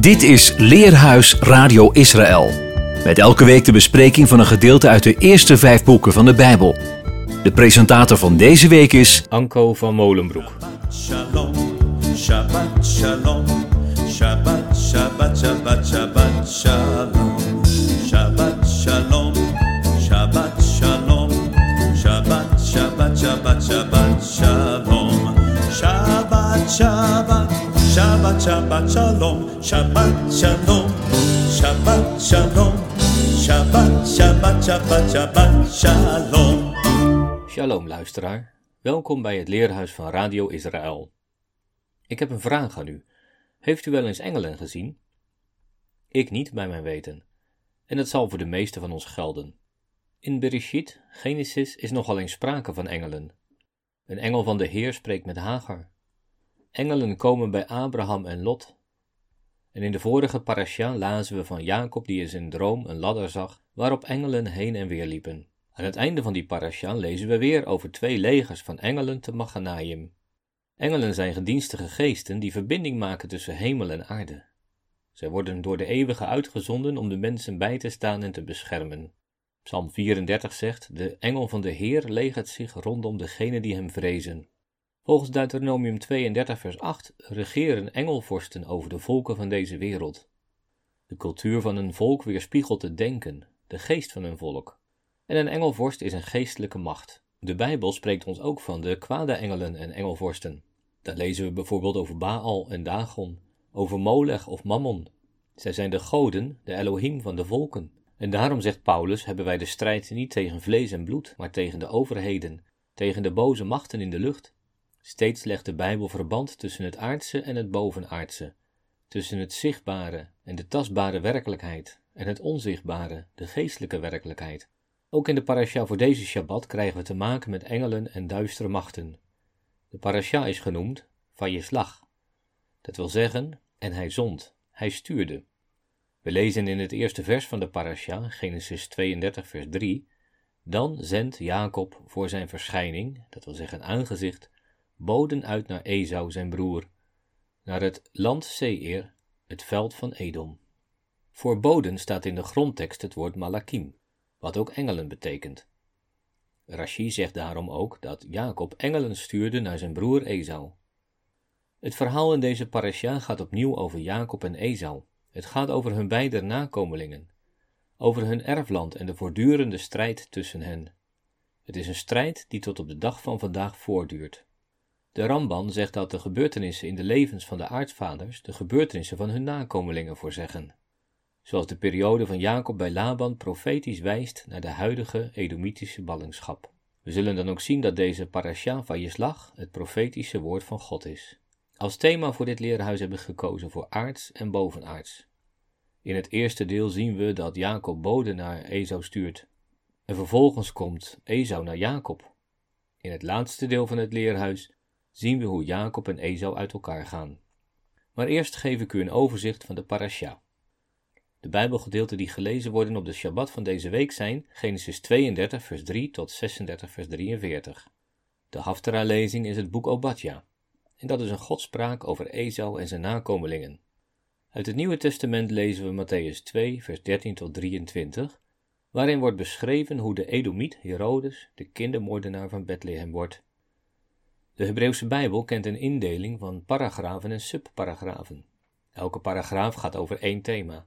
Dit is Leerhuis Radio Israël. Met elke week de bespreking van een gedeelte uit de eerste vijf boeken van de Bijbel. De presentator van deze week is Anko van Molenbroek. Shalom, Shabbat Shalom, Shabbat Shabbat Shabbat Shabbat Shalom, Shabbat Shalom, Shabbat Shalom, Shabbat Shabbat Shabbat Shabbat Shalom, Shabbat Shabbat, Shabbat Shabbat Shalom, Shabbat Shalom, Shabbat Shalom, Shabbat Shabbat Shabbat Shalom. Shalom luisteraar, welkom bij het Leerhuis van Radio Israël. Ik heb een vraag aan u. Heeft u wel eens engelen gezien? Ik niet, bij mijn weten. En dat zal voor de meeste van ons gelden. In Bereshit, Genesis, is nogal eens sprake van engelen. Een engel van de Heer spreekt met Hagar. Engelen komen bij Abraham en Lot. En in de vorige parasha lazen we van Jacob die in zijn droom een ladder zag waarop engelen heen en weer liepen. Aan het einde van die parasha lezen we weer over twee legers van engelen te Machanaim. Engelen zijn gedienstige geesten die verbinding maken tussen hemel en aarde. Zij worden door de eeuwige uitgezonden om de mensen bij te staan en te beschermen. Psalm 34 zegt: De engel van de Heer legert zich rondom degenen die hem vrezen. Volgens Deuteronomium 32 vers 8 regeren engelvorsten over de volken van deze wereld. De cultuur van een volk weerspiegelt het denken, de geest van een volk. En een engelvorst is een geestelijke macht. De Bijbel spreekt ons ook van de kwade engelen en engelvorsten. Daar lezen we bijvoorbeeld over Baal en Dagon, over Molech of Mammon. Zij zijn de goden, de Elohim van de volken. En daarom zegt Paulus: hebben wij de strijd niet tegen vlees en bloed, maar tegen de overheden, tegen de boze machten in de lucht. Steeds legt de Bijbel verband tussen het aardse en het bovenaardse, tussen het zichtbare en de tastbare werkelijkheid en het onzichtbare, de geestelijke werkelijkheid. Ook in de parasha voor deze Shabbat krijgen we te maken met engelen en duistere machten. De parasha is genoemd Vajeslach. Dat wil zeggen, en hij zond, hij stuurde. We lezen in het eerste vers van de parasha, Genesis 32 vers 3, dan zendt Jacob voor zijn verschijning, dat wil zeggen aangezicht, boden uit naar Esau zijn broer, naar het land Seir, het veld van Edom. Voor boden staat in de grondtekst het woord malakim, wat ook engelen betekent. Rashi zegt daarom ook dat Jacob engelen stuurde naar zijn broer Esau. Het verhaal in deze parasha gaat opnieuw over Jacob en Esau. Het gaat over hun beide nakomelingen, over hun erfland en de voortdurende strijd tussen hen. Het is een strijd die tot op de dag van vandaag voortduurt. De Ramban zegt dat de gebeurtenissen in de levens van de aartsvaders de gebeurtenissen van hun nakomelingen voorzeggen. Zoals de periode van Jacob bij Laban profetisch wijst naar de huidige Edomitische ballingschap. We zullen dan ook zien dat deze parasha van Jeslach het profetische woord van God is. Als thema voor dit leerhuis hebben we gekozen voor aards en bovenaards. In het eerste deel zien we dat Jacob boden naar Esau stuurt. En vervolgens komt Esau naar Jacob. In het laatste deel van het leerhuis zien we hoe Jacob en Esau uit elkaar gaan. Maar eerst geef ik u een overzicht van de parasha. De Bijbelgedeelten die gelezen worden op de Shabbat van deze week zijn Genesis 32 vers 3 tot 36 vers 43. De Haftara-lezing is het boek Obadja, en dat is een godspraak over Esau en zijn nakomelingen. Uit het Nieuwe Testament lezen we Matthäus 2 vers 13 tot 23, waarin wordt beschreven hoe de Edomiet Herodes de kindermoordenaar van Bethlehem wordt de Hebreeuwse Bijbel kent een indeling van paragrafen en subparagrafen. Elke paragraaf gaat over één thema.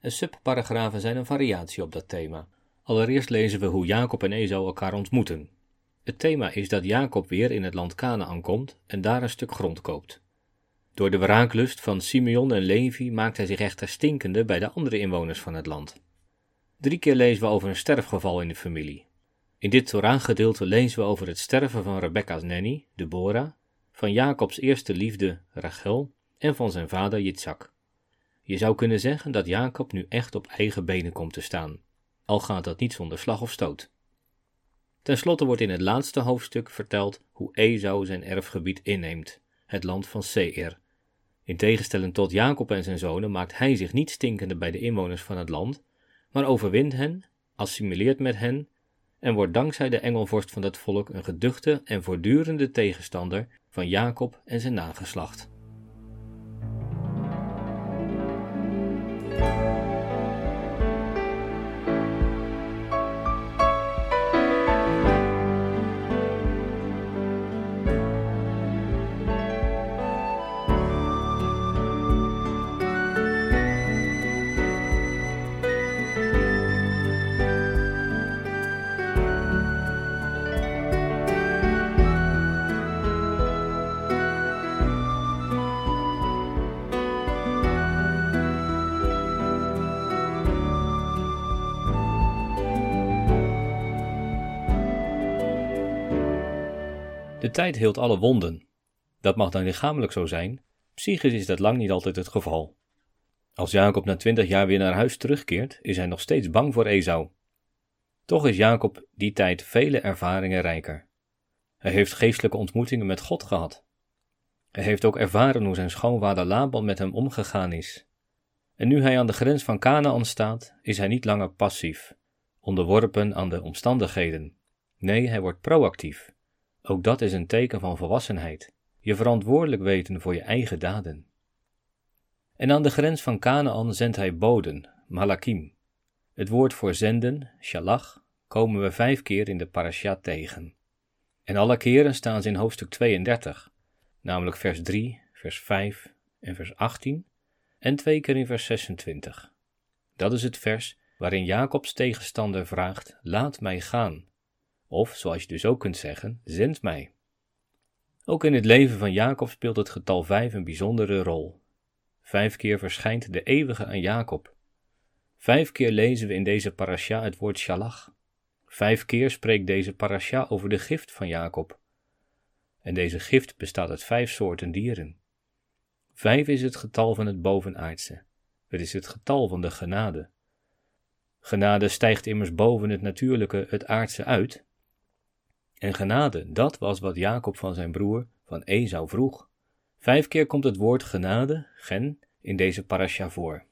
En subparagrafen zijn een variatie op dat thema. Allereerst lezen we hoe Jacob en Esau elkaar ontmoeten. Het thema is dat Jacob weer in het land Canaan komt en daar een stuk grond koopt. Door de wraaklust van Simeon en Levi maakt hij zich echter stinkende bij de andere inwoners van het land. Drie keer lezen we over een sterfgeval in de familie. In dit Torah-gedeelte lezen we over het sterven van Rebecca's nanny, Deborah, van Jacobs eerste liefde, Rachel, en van zijn vader Yitzhak. Je zou kunnen zeggen dat Jacob nu echt op eigen benen komt te staan, al gaat dat niet zonder slag of stoot. Ten slotte wordt in het laatste hoofdstuk verteld hoe Esau zijn erfgebied inneemt, het land van Seir. In tegenstelling tot Jacob en zijn zonen maakt hij zich niet stinkende bij de inwoners van het land, maar overwint hen, assimileert met hen en wordt dankzij de engelvorst van dat volk een geduchte en voortdurende tegenstander van Jacob en zijn nageslacht. De tijd heelt alle wonden. Dat mag dan lichamelijk zo zijn, psychisch is dat lang niet altijd het geval. Als Jacob na twintig jaar weer naar huis terugkeert, is hij nog steeds bang voor Esau. Toch is Jacob die tijd vele ervaringen rijker. Hij heeft geestelijke ontmoetingen met God gehad. Hij heeft ook ervaren hoe zijn schoonvader Laban met hem omgegaan is. En nu hij aan de grens van Canaan staat, is hij niet langer passief, onderworpen aan de omstandigheden. Nee, hij wordt proactief. Ook dat is een teken van volwassenheid. Je verantwoordelijk weten voor je eigen daden. En aan de grens van Canaan zendt hij boden, malakim. Het woord voor zenden, shalach, komen we vijf keer in de parasha tegen. En alle keren staan ze in hoofdstuk 32, namelijk vers 3, vers 5 en vers 18, en twee keer in vers 26. Dat is het vers waarin Jacobs tegenstander vraagt: Laat mij gaan. Of, zoals je dus ook kunt zeggen, zend mij. Ook in het leven van Jacob speelt het getal 5 een bijzondere rol. Vijf keer verschijnt de eeuwige aan Jacob. Vijf keer lezen we in deze parasha het woord shalach. Vijf keer spreekt deze parasha over de gift van Jacob. En deze gift bestaat uit vijf soorten dieren. Vijf is het getal van het bovenaardse. Het is het getal van de genade. Genade stijgt immers boven het natuurlijke, het aardse uit. En genade, dat was wat Jacob van zijn broer, van Esau, vroeg. Vijf keer komt het woord genade, gen, in deze parasha voor.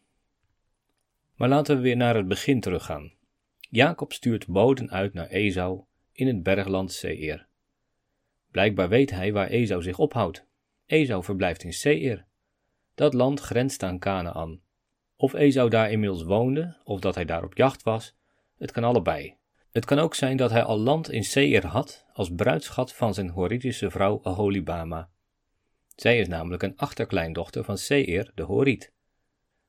Maar laten we weer naar het begin teruggaan. Jacob stuurt boden uit naar Esau in het bergland Seir. Blijkbaar weet hij waar Esau zich ophoudt. Esau verblijft in Seir. Dat land grenst aan Canaan. Of Esau daar inmiddels woonde, of dat hij daar op jacht was, het kan allebei. Het kan ook zijn dat hij al land in Seir had als bruidschat van zijn Horitische vrouw Aholibama. Zij is namelijk een achterkleindochter van Seir, de Horiet.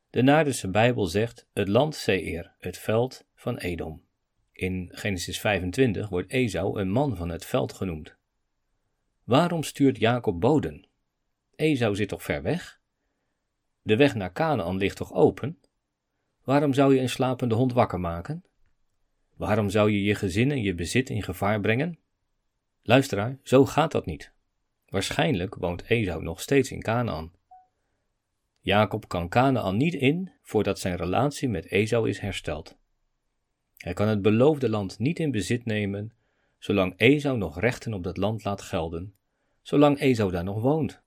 De Naardense Bijbel zegt het land Seir, het veld van Edom. In Genesis 25 wordt Esau een man van het veld genoemd. Waarom stuurt Jacob boden? Esau zit toch ver weg? De weg naar Canaan ligt toch open? Waarom zou je een slapende hond wakker maken? Waarom zou je je gezin en je bezit in gevaar brengen? Luisteraar, zo gaat dat niet. Waarschijnlijk woont Esau nog steeds in Canaan. Jacob kan Canaan niet in voordat zijn relatie met Esau is hersteld. Hij kan het beloofde land niet in bezit nemen zolang Esau nog rechten op dat land laat gelden, zolang Esau daar nog woont.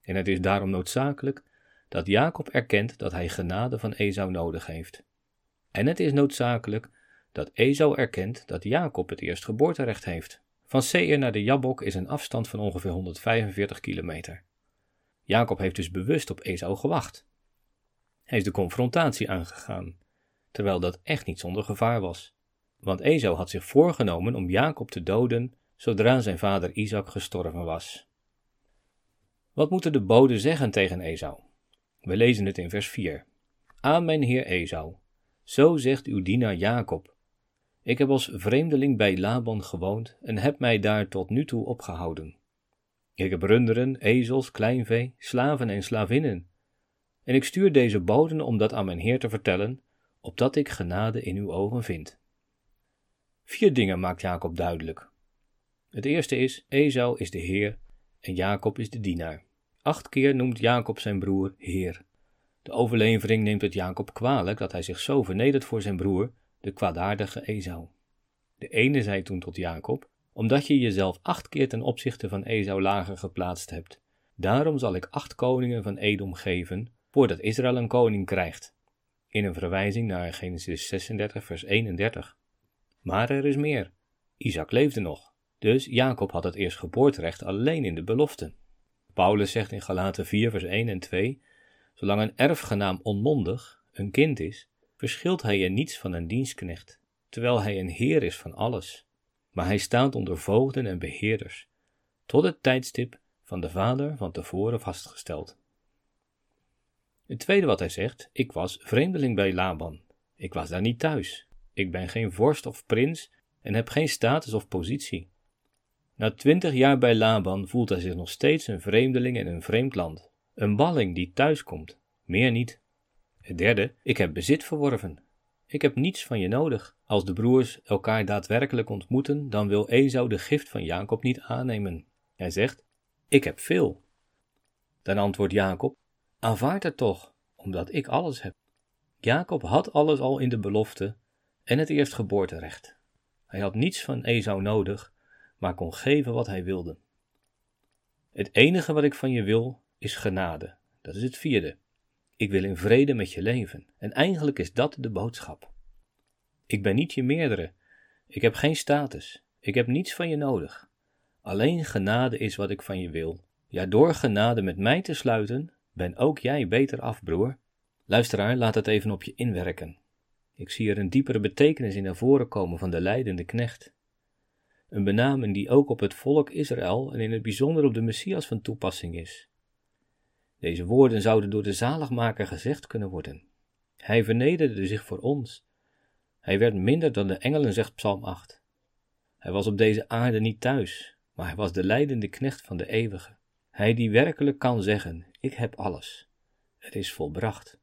En het is daarom noodzakelijk dat Jacob erkent dat hij genade van Esau nodig heeft. En het is noodzakelijk dat Esau erkent dat Jacob het eerstgeboorterecht heeft. Van Seir naar de Jabok is een afstand van ongeveer 145 kilometer. Jacob heeft dus bewust op Esau gewacht. Hij is de confrontatie aangegaan, terwijl dat echt niet zonder gevaar was. Want Esau had zich voorgenomen om Jacob te doden zodra zijn vader Isaac gestorven was. Wat moeten de boden zeggen tegen Esau? We lezen het in vers 4. Aan mijn heer Esau, zo zegt uw dienaar Jacob. Ik heb als vreemdeling bij Laban gewoond en heb mij daar tot nu toe opgehouden. Ik heb runderen, ezels, kleinvee, slaven en slavinnen. En ik stuur deze boden om dat aan mijn heer te vertellen, opdat ik genade in uw ogen vind. Vier dingen maakt Jacob duidelijk. Het eerste is, Esau is de heer en Jacob is de dienaar. Acht keer noemt Jacob zijn broer heer. De overlevering neemt het Jacob kwalijk dat hij zich zo vernedert voor zijn broer, de kwaadaardige Esau. De ene zei toen tot Jacob, omdat je jezelf acht keer ten opzichte van Esau lager geplaatst hebt. Daarom zal ik acht koningen van Edom geven, voordat Israël een koning krijgt. In een verwijzing naar Genesis 36, vers 31. Maar er is meer. Isaac leefde nog, dus Jacob had het eerstgeboorterecht alleen in de belofte. Paulus zegt in Galaten 4, vers 1 en 2: Zolang een erfgenaam onmondig, een kind is, verschilt hij in niets van een dienstknecht, terwijl hij een heer is van alles. Maar hij staat onder voogden en beheerders, tot het tijdstip van de vader van tevoren vastgesteld. Het tweede wat hij zegt: Ik was vreemdeling bij Laban. Ik was daar niet thuis. Ik ben geen vorst of prins en heb geen status of positie. Na twintig jaar bij Laban voelt hij zich nog steeds een vreemdeling in een vreemd land. Een balling die thuiskomt, meer niet. Het derde, ik heb bezit verworven. Ik heb niets van je nodig. Als de broers elkaar daadwerkelijk ontmoeten, dan wil Esau de gift van Jacob niet aannemen. Hij zegt: Ik heb veel. Dan antwoordt Jacob: Aanvaard het toch, omdat ik alles heb. Jacob had alles al in de belofte en het eerstgeboorterecht. Hij had niets van Esau nodig, maar kon geven wat hij wilde. Het enige wat ik van je wil is genade. Dat is het vierde. Ik wil in vrede met je leven. En eigenlijk is dat de boodschap. Ik ben niet je meerdere. Ik heb geen status. Ik heb niets van je nodig. Alleen genade is wat ik van je wil. Ja, door genade met mij te sluiten, ben ook jij beter af, broer. Luisteraar, laat het even op je inwerken. Ik zie er een diepere betekenis in naar voren komen van de leidende knecht. Een benaming die ook op het volk Israël en in het bijzonder op de Messias van toepassing is. Deze woorden zouden door de zaligmaker gezegd kunnen worden. Hij vernederde zich voor ons. Hij werd minder dan de engelen, zegt Psalm 8. Hij was op deze aarde niet thuis, maar hij was de leidende knecht van de eeuwige. Hij die werkelijk kan zeggen: Ik heb alles. Het is volbracht.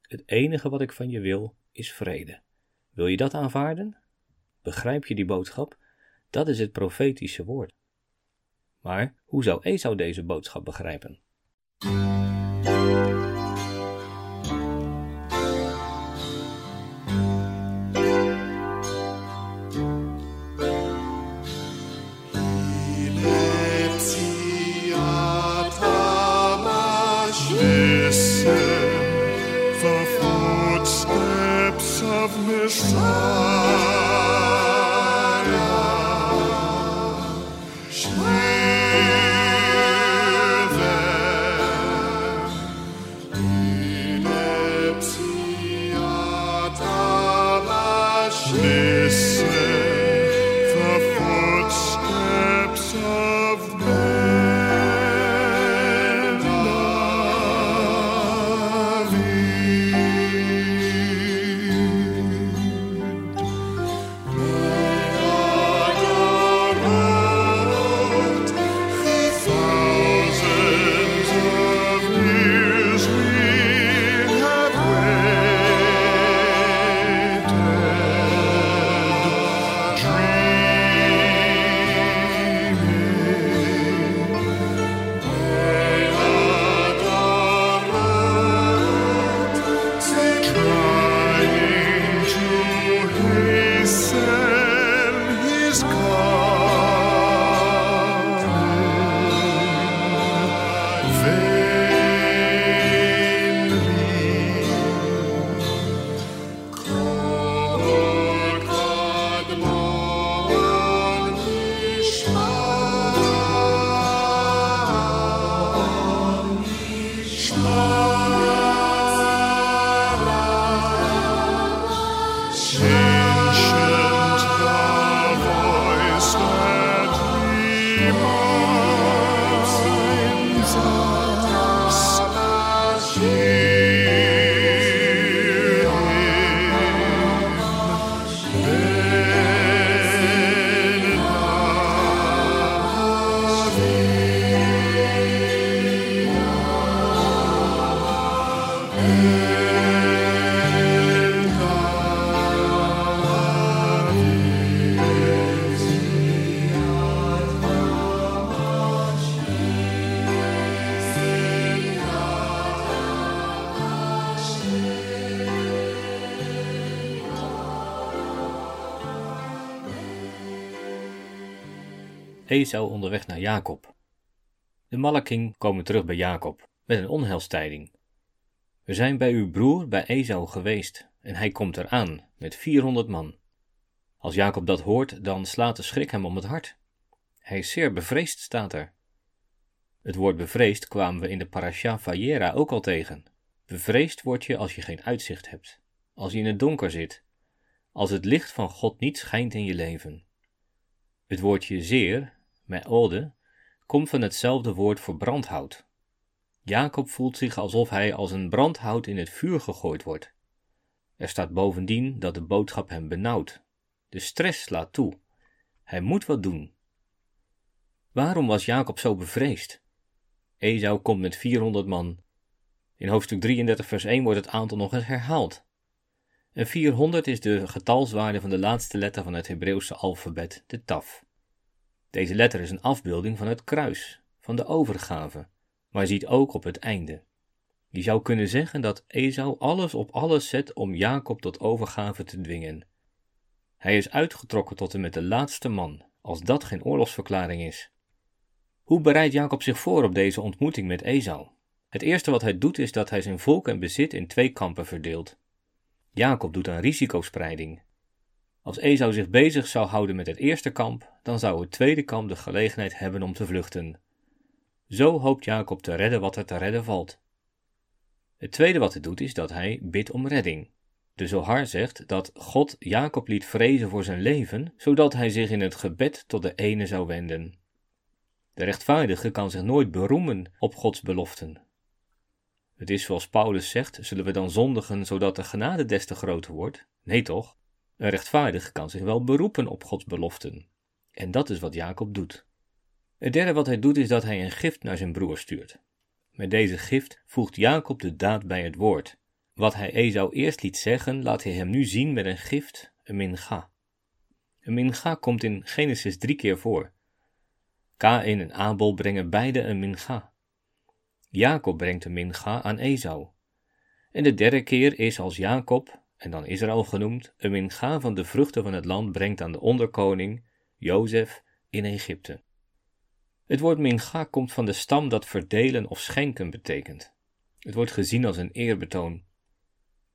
Het enige wat ik van je wil, is vrede. Wil je dat aanvaarden? Begrijp je die boodschap? Dat is het profetische woord. Maar hoe zou Esau deze boodschap begrijpen? Wissen the footsteps of Messiah. Esau onderweg naar Jacob. De Malaching komen terug bij Jacob met een onheilstijding. We zijn bij uw broer, bij Esau, geweest en hij komt eraan met 400 man. Als Jacob dat hoort, dan slaat de schrik hem om het hart. Hij is zeer bevreesd, staat er. Het woord bevreesd kwamen we in de parasha Vayera ook al tegen. Bevreesd word je als je geen uitzicht hebt, als je in het donker zit, als het licht van God niet schijnt in je leven. Het woordje zeer, ode, komt van hetzelfde woord voor brandhout. Jacob voelt zich alsof hij als een brandhout in het vuur gegooid wordt. Er staat bovendien dat de boodschap hem benauwt. De stress slaat toe. Hij moet wat doen. Waarom was Jacob zo bevreesd? Esau komt met 400 man. In hoofdstuk 33 vers 1 wordt het aantal nog eens herhaald. En 400 is de getalswaarde van de laatste letter van het Hebreeuwse alfabet, de taf. Deze letter is een afbeelding van het kruis, van de overgave, maar ziet ook op het einde. Je zou kunnen zeggen dat Esau alles op alles zet om Jacob tot overgave te dwingen. Hij is uitgetrokken tot en met de laatste man, als dat geen oorlogsverklaring is. Hoe bereidt Jacob zich voor op deze ontmoeting met Esau? Het eerste wat hij doet is dat hij zijn volk en bezit in twee kampen verdeelt. Jacob doet een risicospreiding. Als Esau zich bezig zou houden met het eerste kamp, dan zou het tweede kamp de gelegenheid hebben om te vluchten. Zo hoopt Jacob te redden wat er te redden valt. Het tweede wat hij doet is dat hij bidt om redding. De Zohar zegt dat God Jacob liet vrezen voor zijn leven, zodat hij zich in het gebed tot de ene zou wenden. De rechtvaardige kan zich nooit beroemen op Gods beloften. Het is zoals Paulus zegt: zullen we dan zondigen zodat de genade des te groter wordt? Nee toch? Een rechtvaardige kan zich wel beroepen op Gods beloften. En dat is wat Jacob doet. Het derde wat hij doet is dat hij een gift naar zijn broer stuurt. Met deze gift voegt Jacob de daad bij het woord. Wat hij Esau eerst liet zeggen, laat hij hem nu zien met een gift, een mincha. Een mincha komt in Genesis drie keer voor. Kain en Abel brengen beide een mincha. Jacob brengt een mincha aan Esau. En de derde keer is als Jacob, en dan Israël genoemd, een mincha van de vruchten van het land brengt aan de onderkoning, Jozef, in Egypte. Het woord mincha komt van de stam dat verdelen of schenken betekent. Het wordt gezien als een eerbetoon.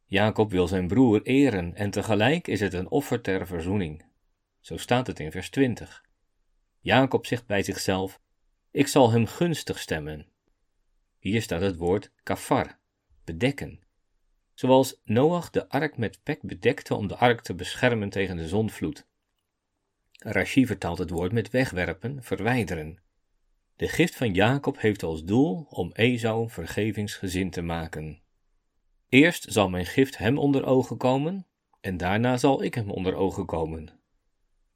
Jacob wil zijn broer eren en tegelijk is het een offer ter verzoening. Zo staat het in vers 20. Jacob zegt bij zichzelf: Ik zal hem gunstig stemmen. Hier staat het woord kafar, bedekken. Zoals Noach de ark met pek bedekte om de ark te beschermen tegen de zondvloed. Rashi vertaalt het woord met wegwerpen, verwijderen. De gift van Jacob heeft als doel om Esau vergevingsgezind te maken. Eerst zal mijn gift hem onder ogen komen, en daarna zal ik hem onder ogen komen.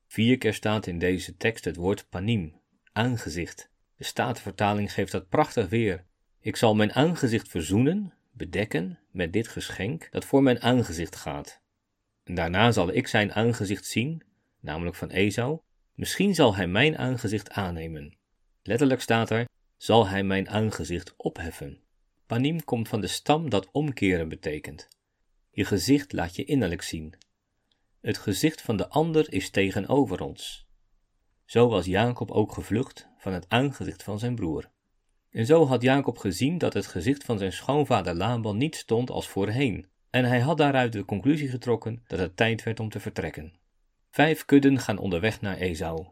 Vier keer staat in deze tekst het woord panim, aangezicht. De Statenvertaling geeft dat prachtig weer. Ik zal mijn aangezicht verzoenen, bedekken, met dit geschenk dat voor mijn aangezicht gaat. En daarna zal ik zijn aangezicht zien, namelijk van Esau. Misschien zal hij mijn aangezicht aannemen. Letterlijk staat er: zal hij mijn aangezicht opheffen. Panim komt van de stam dat omkeren betekent. Je gezicht laat je innerlijk zien. Het gezicht van de ander is tegenover ons. Zo was Jacob ook gevlucht van het aangezicht van zijn broer. En zo had Jacob gezien dat het gezicht van zijn schoonvader Laban niet stond als voorheen, en hij had daaruit de conclusie getrokken dat het tijd werd om te vertrekken. Vijf kudden gaan onderweg naar Esau.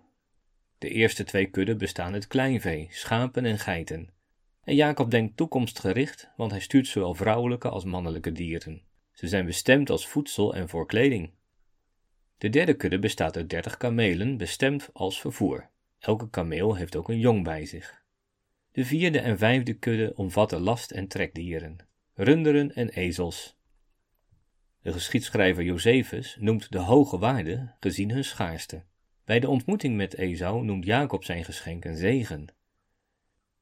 De eerste twee kudden bestaan uit kleinvee, schapen en geiten. En Jacob denkt toekomstgericht, want hij stuurt zowel vrouwelijke als mannelijke dieren. Ze zijn bestemd als voedsel en voor kleding. De derde kudde bestaat uit dertig kamelen, bestemd als vervoer. Elke kameel heeft ook een jong bij zich. De vierde en vijfde kudde omvatten last- en trekdieren, runderen en ezels. De geschiedschrijver Josephus noemt de hoge waarde gezien hun schaarste. Bij de ontmoeting met Esau noemt Jacob zijn geschenk een zegen.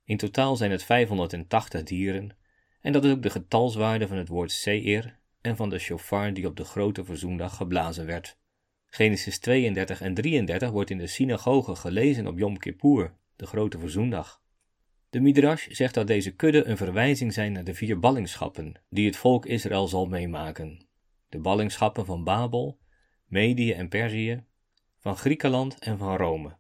In totaal zijn het 580 dieren, en dat is ook de getalswaarde van het woord Seir en van de shofar die op de grote verzoendag geblazen werd. Genesis 32 en 33 wordt in de synagoge gelezen op Yom Kippur, de grote verzoendag. De Midrash zegt dat deze kudde een verwijzing zijn naar de vier ballingschappen die het volk Israël zal meemaken. De ballingschappen van Babel, Medië en Perzië, van Griekenland en van Rome.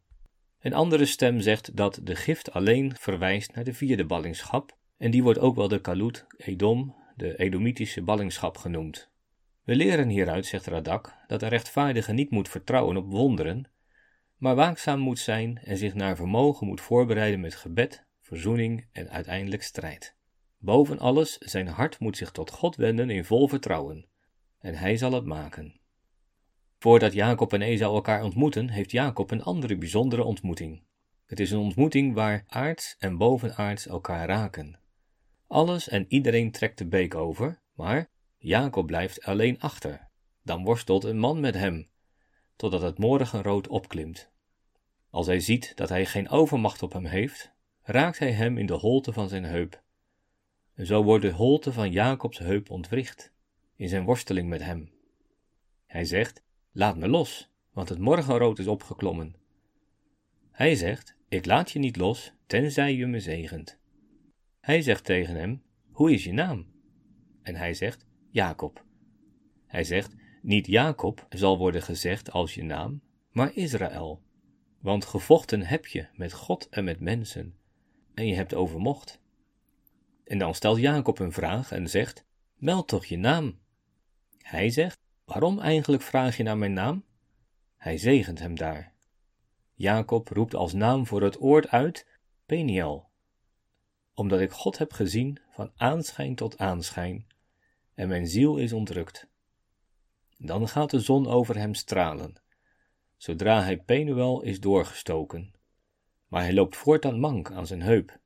Een andere stem zegt dat de gift alleen verwijst naar de vierde ballingschap, en die wordt ook wel de Kalut Edom, de Edomitische ballingschap genoemd. We leren hieruit, zegt Radak, dat de rechtvaardige niet moet vertrouwen op wonderen, maar waakzaam moet zijn en zich naar vermogen moet voorbereiden met gebed, verzoening en uiteindelijk strijd. Boven alles, zijn hart moet zich tot God wenden in vol vertrouwen, en hij zal het maken. Voordat Jacob en Esau elkaar ontmoeten, heeft Jacob een andere bijzondere ontmoeting. Het is een ontmoeting waar aards en bovenaards elkaar raken. Alles en iedereen trekt de beek over, maar Jacob blijft alleen achter. Dan worstelt een man met hem, totdat het morgenrood opklimt. Als hij ziet dat hij geen overmacht op hem heeft, raakt hij hem in de holte van zijn heup. En zo wordt de holte van Jacobs heup ontwricht, in zijn worsteling met hem. Hij zegt: Laat me los, want het morgenrood is opgeklommen. Hij zegt: Ik laat je niet los, tenzij je me zegent. Hij zegt tegen hem: Hoe is je naam? En hij zegt: Jacob. Hij zegt: Niet Jacob zal worden gezegd als je naam, maar Israël. Want gevochten heb je met God en met mensen, en je hebt overmocht. En dan stelt Jacob een vraag en zegt: Meld toch je naam. Hij zegt: Waarom eigenlijk vraag je naar mijn naam? Hij zegent hem daar. Jacob roept als naam voor het oord uit Peniel, omdat ik God heb gezien van aanschijn tot aanschijn, en mijn ziel is ontrukt. Dan gaat de zon over hem stralen, zodra hij Penuel is doorgestoken. Maar hij loopt voortaan mank aan zijn heup.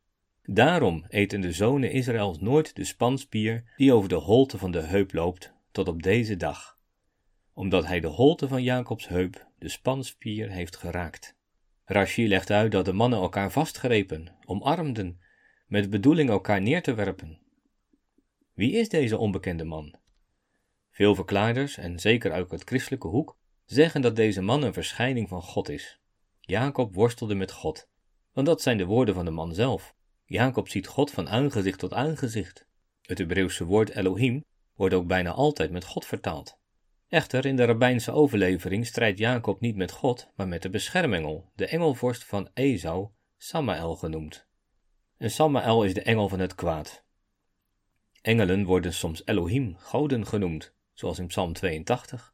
Daarom eten de zonen Israëls nooit de spanspier die over de holte van de heup loopt tot op deze dag, omdat hij de holte van Jacobs heup, de spanspier, heeft geraakt. Rashi legt uit dat de mannen elkaar vastgrepen, omarmden, met bedoeling elkaar neer te werpen. Wie is deze onbekende man? Veel verklaarders, en zeker uit het christelijke hoek, zeggen dat deze man een verschijning van God is. Jacob worstelde met God, want dat zijn de woorden van de man zelf. Jacob ziet God van aangezicht tot aangezicht. Het Hebreeuwse woord Elohim wordt ook bijna altijd met God vertaald. Echter, in de rabbijnse overlevering strijdt Jacob niet met God, maar met de beschermengel, de engelvorst van Esau, Samael genoemd. En Samael is de engel van het kwaad. Engelen worden soms Elohim, goden genoemd, zoals in Psalm 82.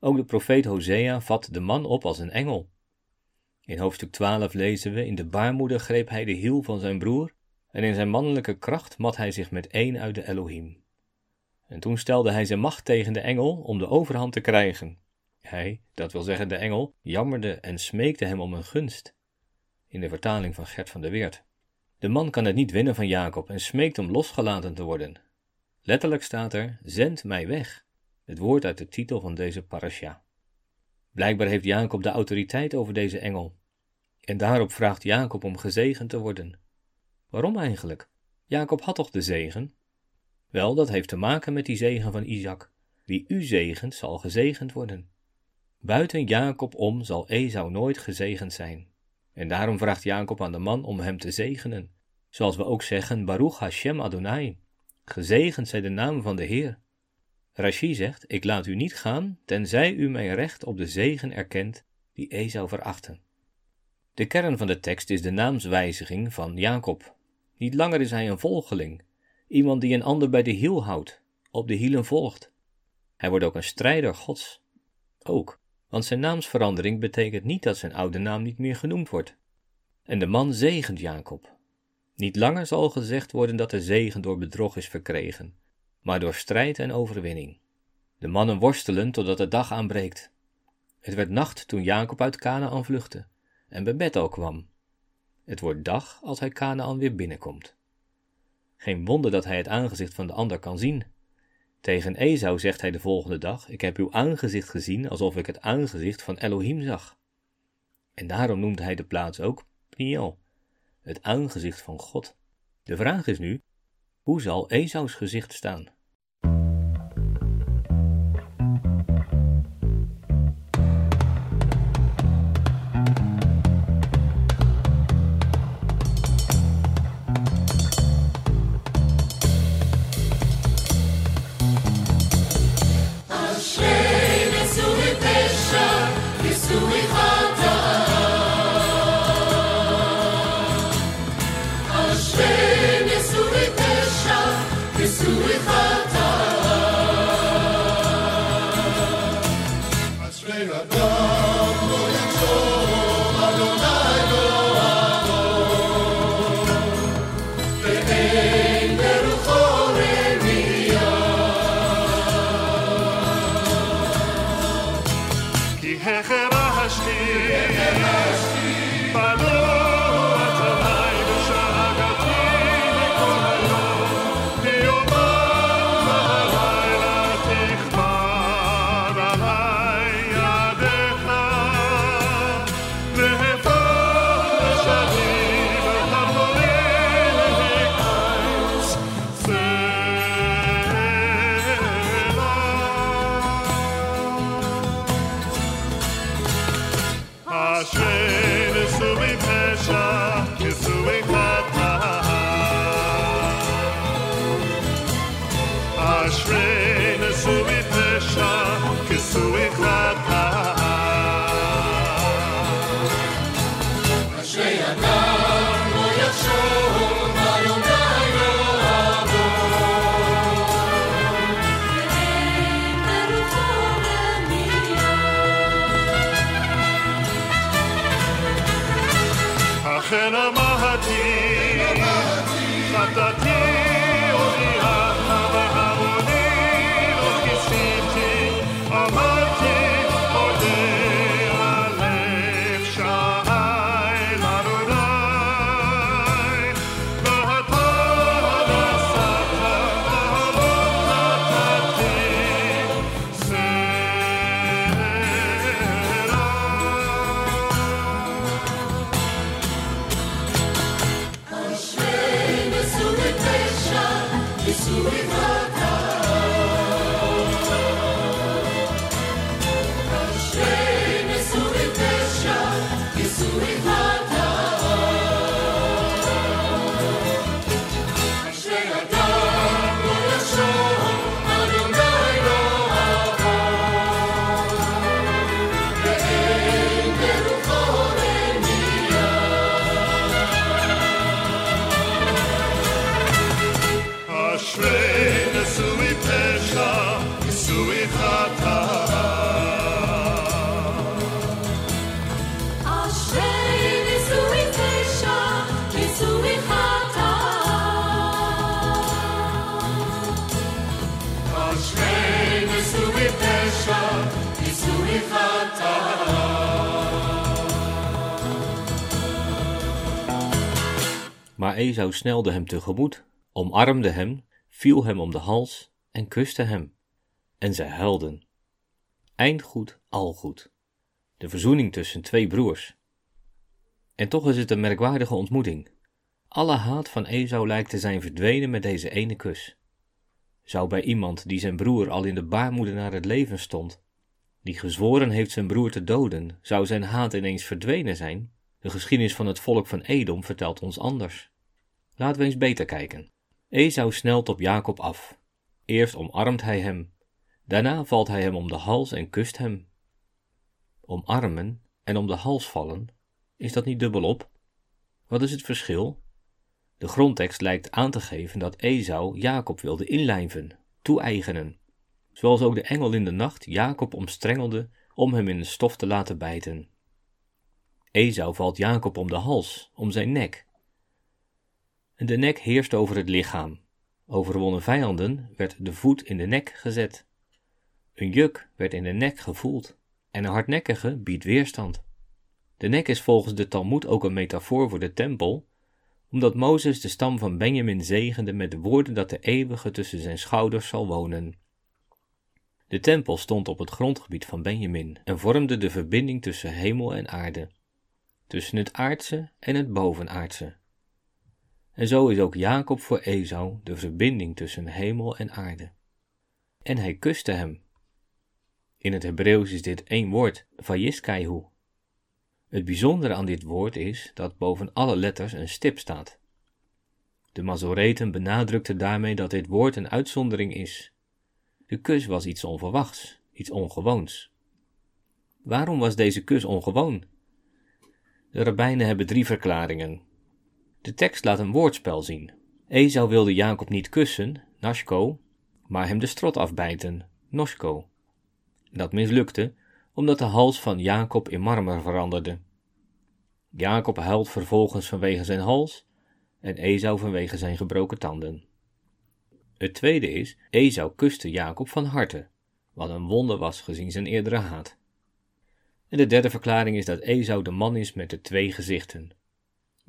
Ook de profeet Hosea vat de man op als een engel. In hoofdstuk 12 lezen we: In de baarmoeder greep hij de hiel van zijn broer, en in zijn mannelijke kracht mat hij zich met één uit de Elohim. En toen stelde hij zijn macht tegen de engel om de overhand te krijgen. Hij, dat wil zeggen de engel, jammerde en smeekte hem om een gunst. In de vertaling van Gert van der Weert. De man kan het niet winnen van Jacob en smeekt om losgelaten te worden. Letterlijk staat er: Zend mij weg. Het woord uit de titel van deze parasha. Blijkbaar heeft Jacob de autoriteit over deze engel. En daarop vraagt Jacob om gezegend te worden. Waarom eigenlijk? Jacob had toch de zegen? Wel, dat heeft te maken met die zegen van Isaac. Wie u zegent, zal gezegend worden. Buiten Jacob om zal Esau nooit gezegend zijn. En daarom vraagt Jacob aan de man om hem te zegenen. Zoals we ook zeggen, Baruch Hashem Adonai. Gezegend zij de naam van de Heer. Rashi zegt, ik laat u niet gaan, tenzij u mijn recht op de zegen erkent, die Esau verachten. De kern van de tekst is de naamswijziging van Jacob. Niet langer is hij een volgeling, iemand die een ander bij de hiel houdt, op de hielen volgt. Hij wordt ook een strijder Gods. Ook, want zijn naamsverandering betekent niet dat zijn oude naam niet meer genoemd wordt. En de man zegent Jacob. Niet langer zal gezegd worden dat de zegen door bedrog is verkregen, maar door strijd en overwinning. De mannen worstelen totdat de dag aanbreekt. Het werd nacht toen Jacob uit Canaan vluchtte en bij Bethel kwam. Het wordt dag als hij Canaan weer binnenkomt. Geen wonder dat hij het aangezicht van de ander kan zien. Tegen Esau zegt hij de volgende dag: Ik heb uw aangezicht gezien alsof ik het aangezicht van Elohim zag. En daarom noemt hij de plaats ook Pniel, het aangezicht van God. De vraag is nu: hoe zal Esau's gezicht staan? Maar Esau snelde hem tegemoet, omarmde hem, viel hem om de hals en kuste hem. En zij huilden. Eindgoed, al goed. De verzoening tussen twee broers. En toch is het een merkwaardige ontmoeting. Alle haat van Esau lijkt te zijn verdwenen met deze ene kus. Zou bij iemand die zijn broer al in de baarmoeder naar het leven stond, die gezworen heeft zijn broer te doden, zou zijn haat ineens verdwenen zijn? De geschiedenis van het volk van Edom vertelt ons anders. Laten we eens beter kijken. Esau snelt op Jacob af. Eerst omarmt hij hem, daarna valt hij hem om de hals en kust hem. Omarmen en om de hals vallen, is dat niet dubbelop? Wat is het verschil? De grondtekst lijkt aan te geven dat Esau Jacob wilde inlijven, toe-eigenen, zoals ook de engel in de nacht Jacob omstrengelde om hem in de stof te laten bijten. Esau valt Jacob om de hals, om zijn nek. De nek heerst over het lichaam. Overwonnen vijanden werd de voet in de nek gezet. Een juk werd in de nek gevoeld en een hardnekkige biedt weerstand. De nek is volgens de Talmud ook een metafoor voor de tempel, omdat Mozes de stam van Benjamin zegende met de woorden dat de eeuwige tussen zijn schouders zal wonen. De tempel stond op het grondgebied van Benjamin en vormde de verbinding tussen hemel en aarde, tussen het aardse en het bovenaardse. En zo is ook Jacob voor Esau de verbinding tussen hemel en aarde. En hij kuste hem. In het Hebreeuws is dit één woord, vayiskaihu. Het bijzondere aan dit woord is dat boven alle letters een stip staat. De Mazoreten benadrukten daarmee dat dit woord een uitzondering is. De kus was iets onverwachts, iets ongewoons. Waarom was deze kus ongewoon? De rabbijnen hebben drie verklaringen. De tekst laat een woordspel zien. Esau wilde Jacob niet kussen, nashko, maar hem de strot afbijten, noshko. Dat mislukte, omdat de hals van Jacob in marmer veranderde. Jacob huilt vervolgens vanwege zijn hals en Esau vanwege zijn gebroken tanden. Het tweede is, Esau kuste Jacob van harte, wat een wonder was gezien zijn eerdere haat. En de derde verklaring is dat Esau de man is met de twee gezichten.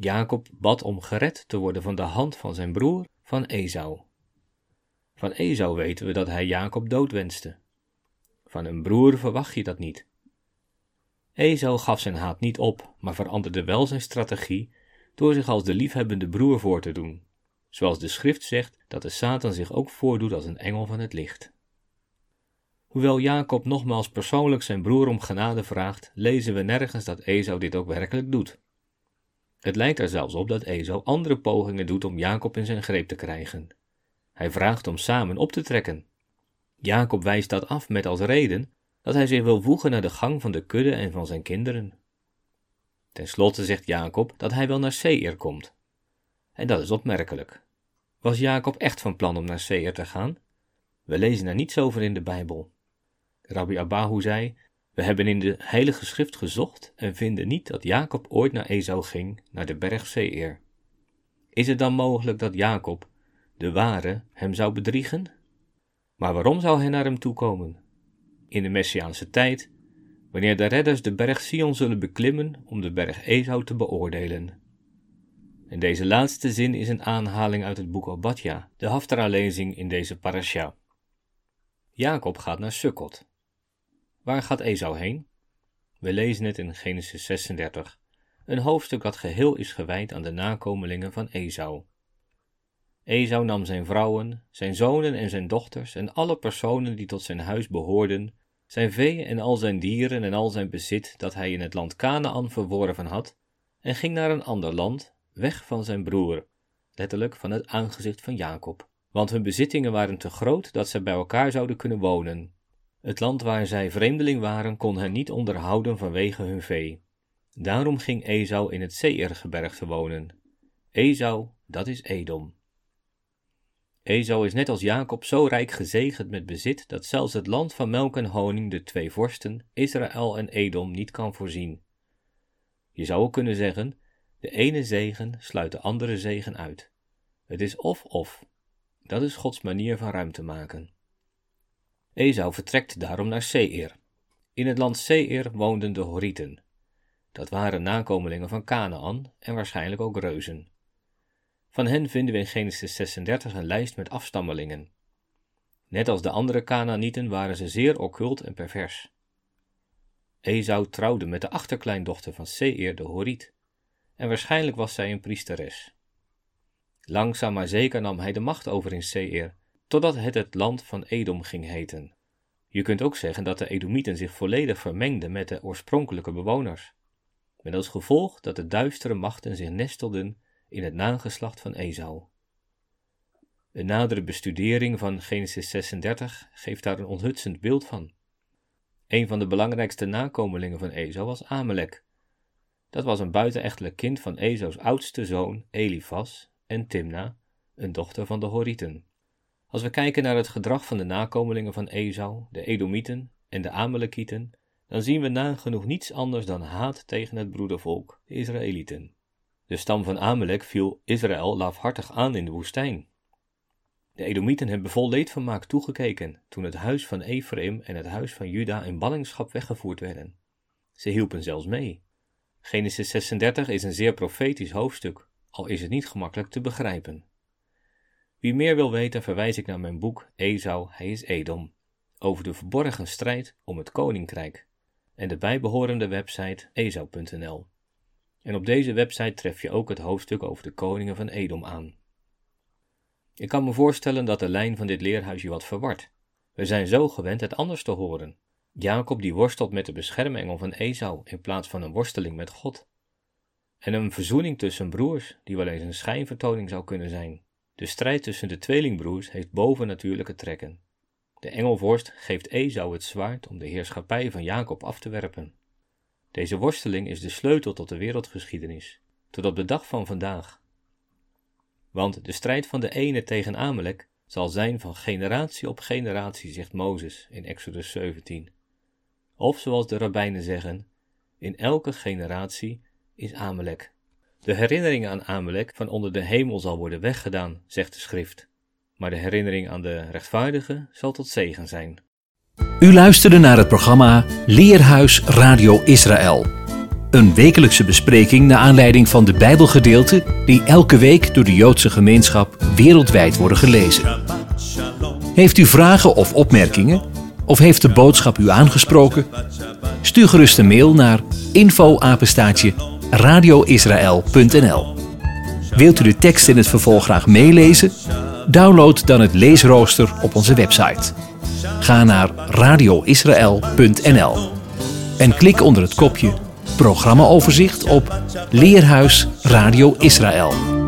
Jacob bad om gered te worden van de hand van zijn broer, van Esau. Van Esau weten we dat hij Jacob dood wenste. Van een broer verwacht je dat niet. Esau gaf zijn haat niet op, maar veranderde wel zijn strategie door zich als de liefhebbende broer voor te doen, zoals de schrift zegt dat de Satan zich ook voordoet als een engel van het licht. Hoewel Jacob nogmaals persoonlijk zijn broer om genade vraagt, lezen we nergens dat Esau dit ook werkelijk doet. Het lijkt er zelfs op dat Esau andere pogingen doet om Jacob in zijn greep te krijgen. Hij vraagt om samen op te trekken, Jacob wijst dat af met als reden dat hij zich wil voegen naar de gang van de kudde en van zijn kinderen. Ten slotte zegt Jacob dat hij wel naar Seir komt. En dat is opmerkelijk. Was Jacob echt van plan om naar Seir te gaan? We lezen daar niets over in de Bijbel. Rabbi Abahu zei: We hebben in de Heilige Schrift gezocht en vinden niet dat Jacob ooit naar Esau ging, naar de berg Seir. Is het dan mogelijk dat Jacob, de ware, hem zou bedriegen? Maar waarom zou hij naar hem toekomen? In de Messiaanse tijd, wanneer de redders de berg Sion zullen beklimmen om de berg Esau te beoordelen. En deze laatste zin is een aanhaling uit het boek Obadja, de Haftara-lezing in deze parasha. Jacob gaat naar Sukkot. Waar gaat Esau heen? We lezen het in Genesis 36, een hoofdstuk dat geheel is gewijd aan de nakomelingen van Esau. Esau nam zijn vrouwen, zijn zonen en zijn dochters en alle personen die tot zijn huis behoorden, zijn vee en al zijn dieren en al zijn bezit dat hij in het land Canaan verworven had, en ging naar een ander land, weg van zijn broer, letterlijk van het aangezicht van Jacob, want hun bezittingen waren te groot dat zij bij elkaar zouden kunnen wonen. Het land waar zij vreemdeling waren kon hen niet onderhouden vanwege hun vee. Daarom ging Esau in het Seirgebergte wonen. Esau, dat is Edom. Esau is net als Jacob zo rijk gezegend met bezit dat zelfs het land van melk en honing de twee vorsten, Israël en Edom, niet kan voorzien. Je zou ook kunnen zeggen, de ene zegen sluit de andere zegen uit. Het is of-of. Dat is Gods manier van ruimte maken. Esau vertrekt daarom naar Seir. In het land Seir woonden de Horieten. Dat waren nakomelingen van Canaan en waarschijnlijk ook reuzen. Van hen vinden we in Genesis 36 een lijst met afstammelingen. Net als de andere Canaanieten waren ze zeer occult en pervers. Esau trouwde met de achterkleindochter van Seir de Horiet, en waarschijnlijk was zij een priesteres. Langzaam maar zeker nam hij de macht over in Seir, totdat het het land van Edom ging heten. Je kunt ook zeggen dat de Edomieten zich volledig vermengden met de oorspronkelijke bewoners, met als gevolg dat de duistere machten zich nestelden in het nageslacht van Esau. Een nadere bestudering van Genesis 36 geeft daar een onthutsend beeld van. Een van de belangrijkste nakomelingen van Esau was Amalek. Dat was een buitenechtelijk kind van Esau's oudste zoon Elifas en Timna, een dochter van de Horieten. Als we kijken naar het gedrag van de nakomelingen van Esau, de Edomieten en de Amalekieten, dan zien we nagenoeg niets anders dan haat tegen het broedervolk, de Israëlieten. De stam van Amalek viel Israël laafhartig aan in de woestijn. De Edomieten hebben vol leedvermaak toegekeken toen het huis van Ephraim en het huis van Juda in ballingschap weggevoerd werden. Ze hielpen zelfs mee. Genesis 36 is een zeer profetisch hoofdstuk, al is het niet gemakkelijk te begrijpen. Wie meer wil weten, verwijs ik naar mijn boek Esau, hij is Edom, over de verborgen strijd om het koninkrijk en de bijbehorende website esau.nl. En op deze website tref je ook het hoofdstuk over de koningen van Edom aan. Ik kan me voorstellen dat de lijn van dit leerhuis je wat verward. We zijn zo gewend het anders te horen. Jacob die worstelt met de beschermengel van Esau in plaats van een worsteling met God. En een verzoening tussen broers, die wel eens een schijnvertoning zou kunnen zijn. De strijd tussen de tweelingbroers heeft bovennatuurlijke trekken. De engelvorst geeft Esau het zwaard om de heerschappij van Jacob af te werpen. Deze worsteling is de sleutel tot de wereldgeschiedenis, tot op de dag van vandaag. Want de strijd van de ene tegen Amalek zal zijn van generatie op generatie, zegt Mozes in Exodus 17. Of zoals de rabbijnen zeggen, in elke generatie is Amalek. De herinnering aan Amalek van onder de hemel zal worden weggedaan, zegt de schrift. Maar de herinnering aan de rechtvaardige zal tot zegen zijn. U luisterde naar het programma Leerhuis Radio Israël. Een wekelijkse bespreking naar aanleiding van de Bijbelgedeelten die elke week door de Joodse gemeenschap wereldwijd worden gelezen. Heeft u vragen of opmerkingen? Of heeft de boodschap u aangesproken? Stuur gerust een mail naar info-apenstaatje radioisrael.nl Wilt u de tekst in het vervolg graag meelezen? Download dan het leesrooster op onze website. Ga naar radioisrael.nl en klik onder het kopje Programmaoverzicht op Leerhuis Radio Israël.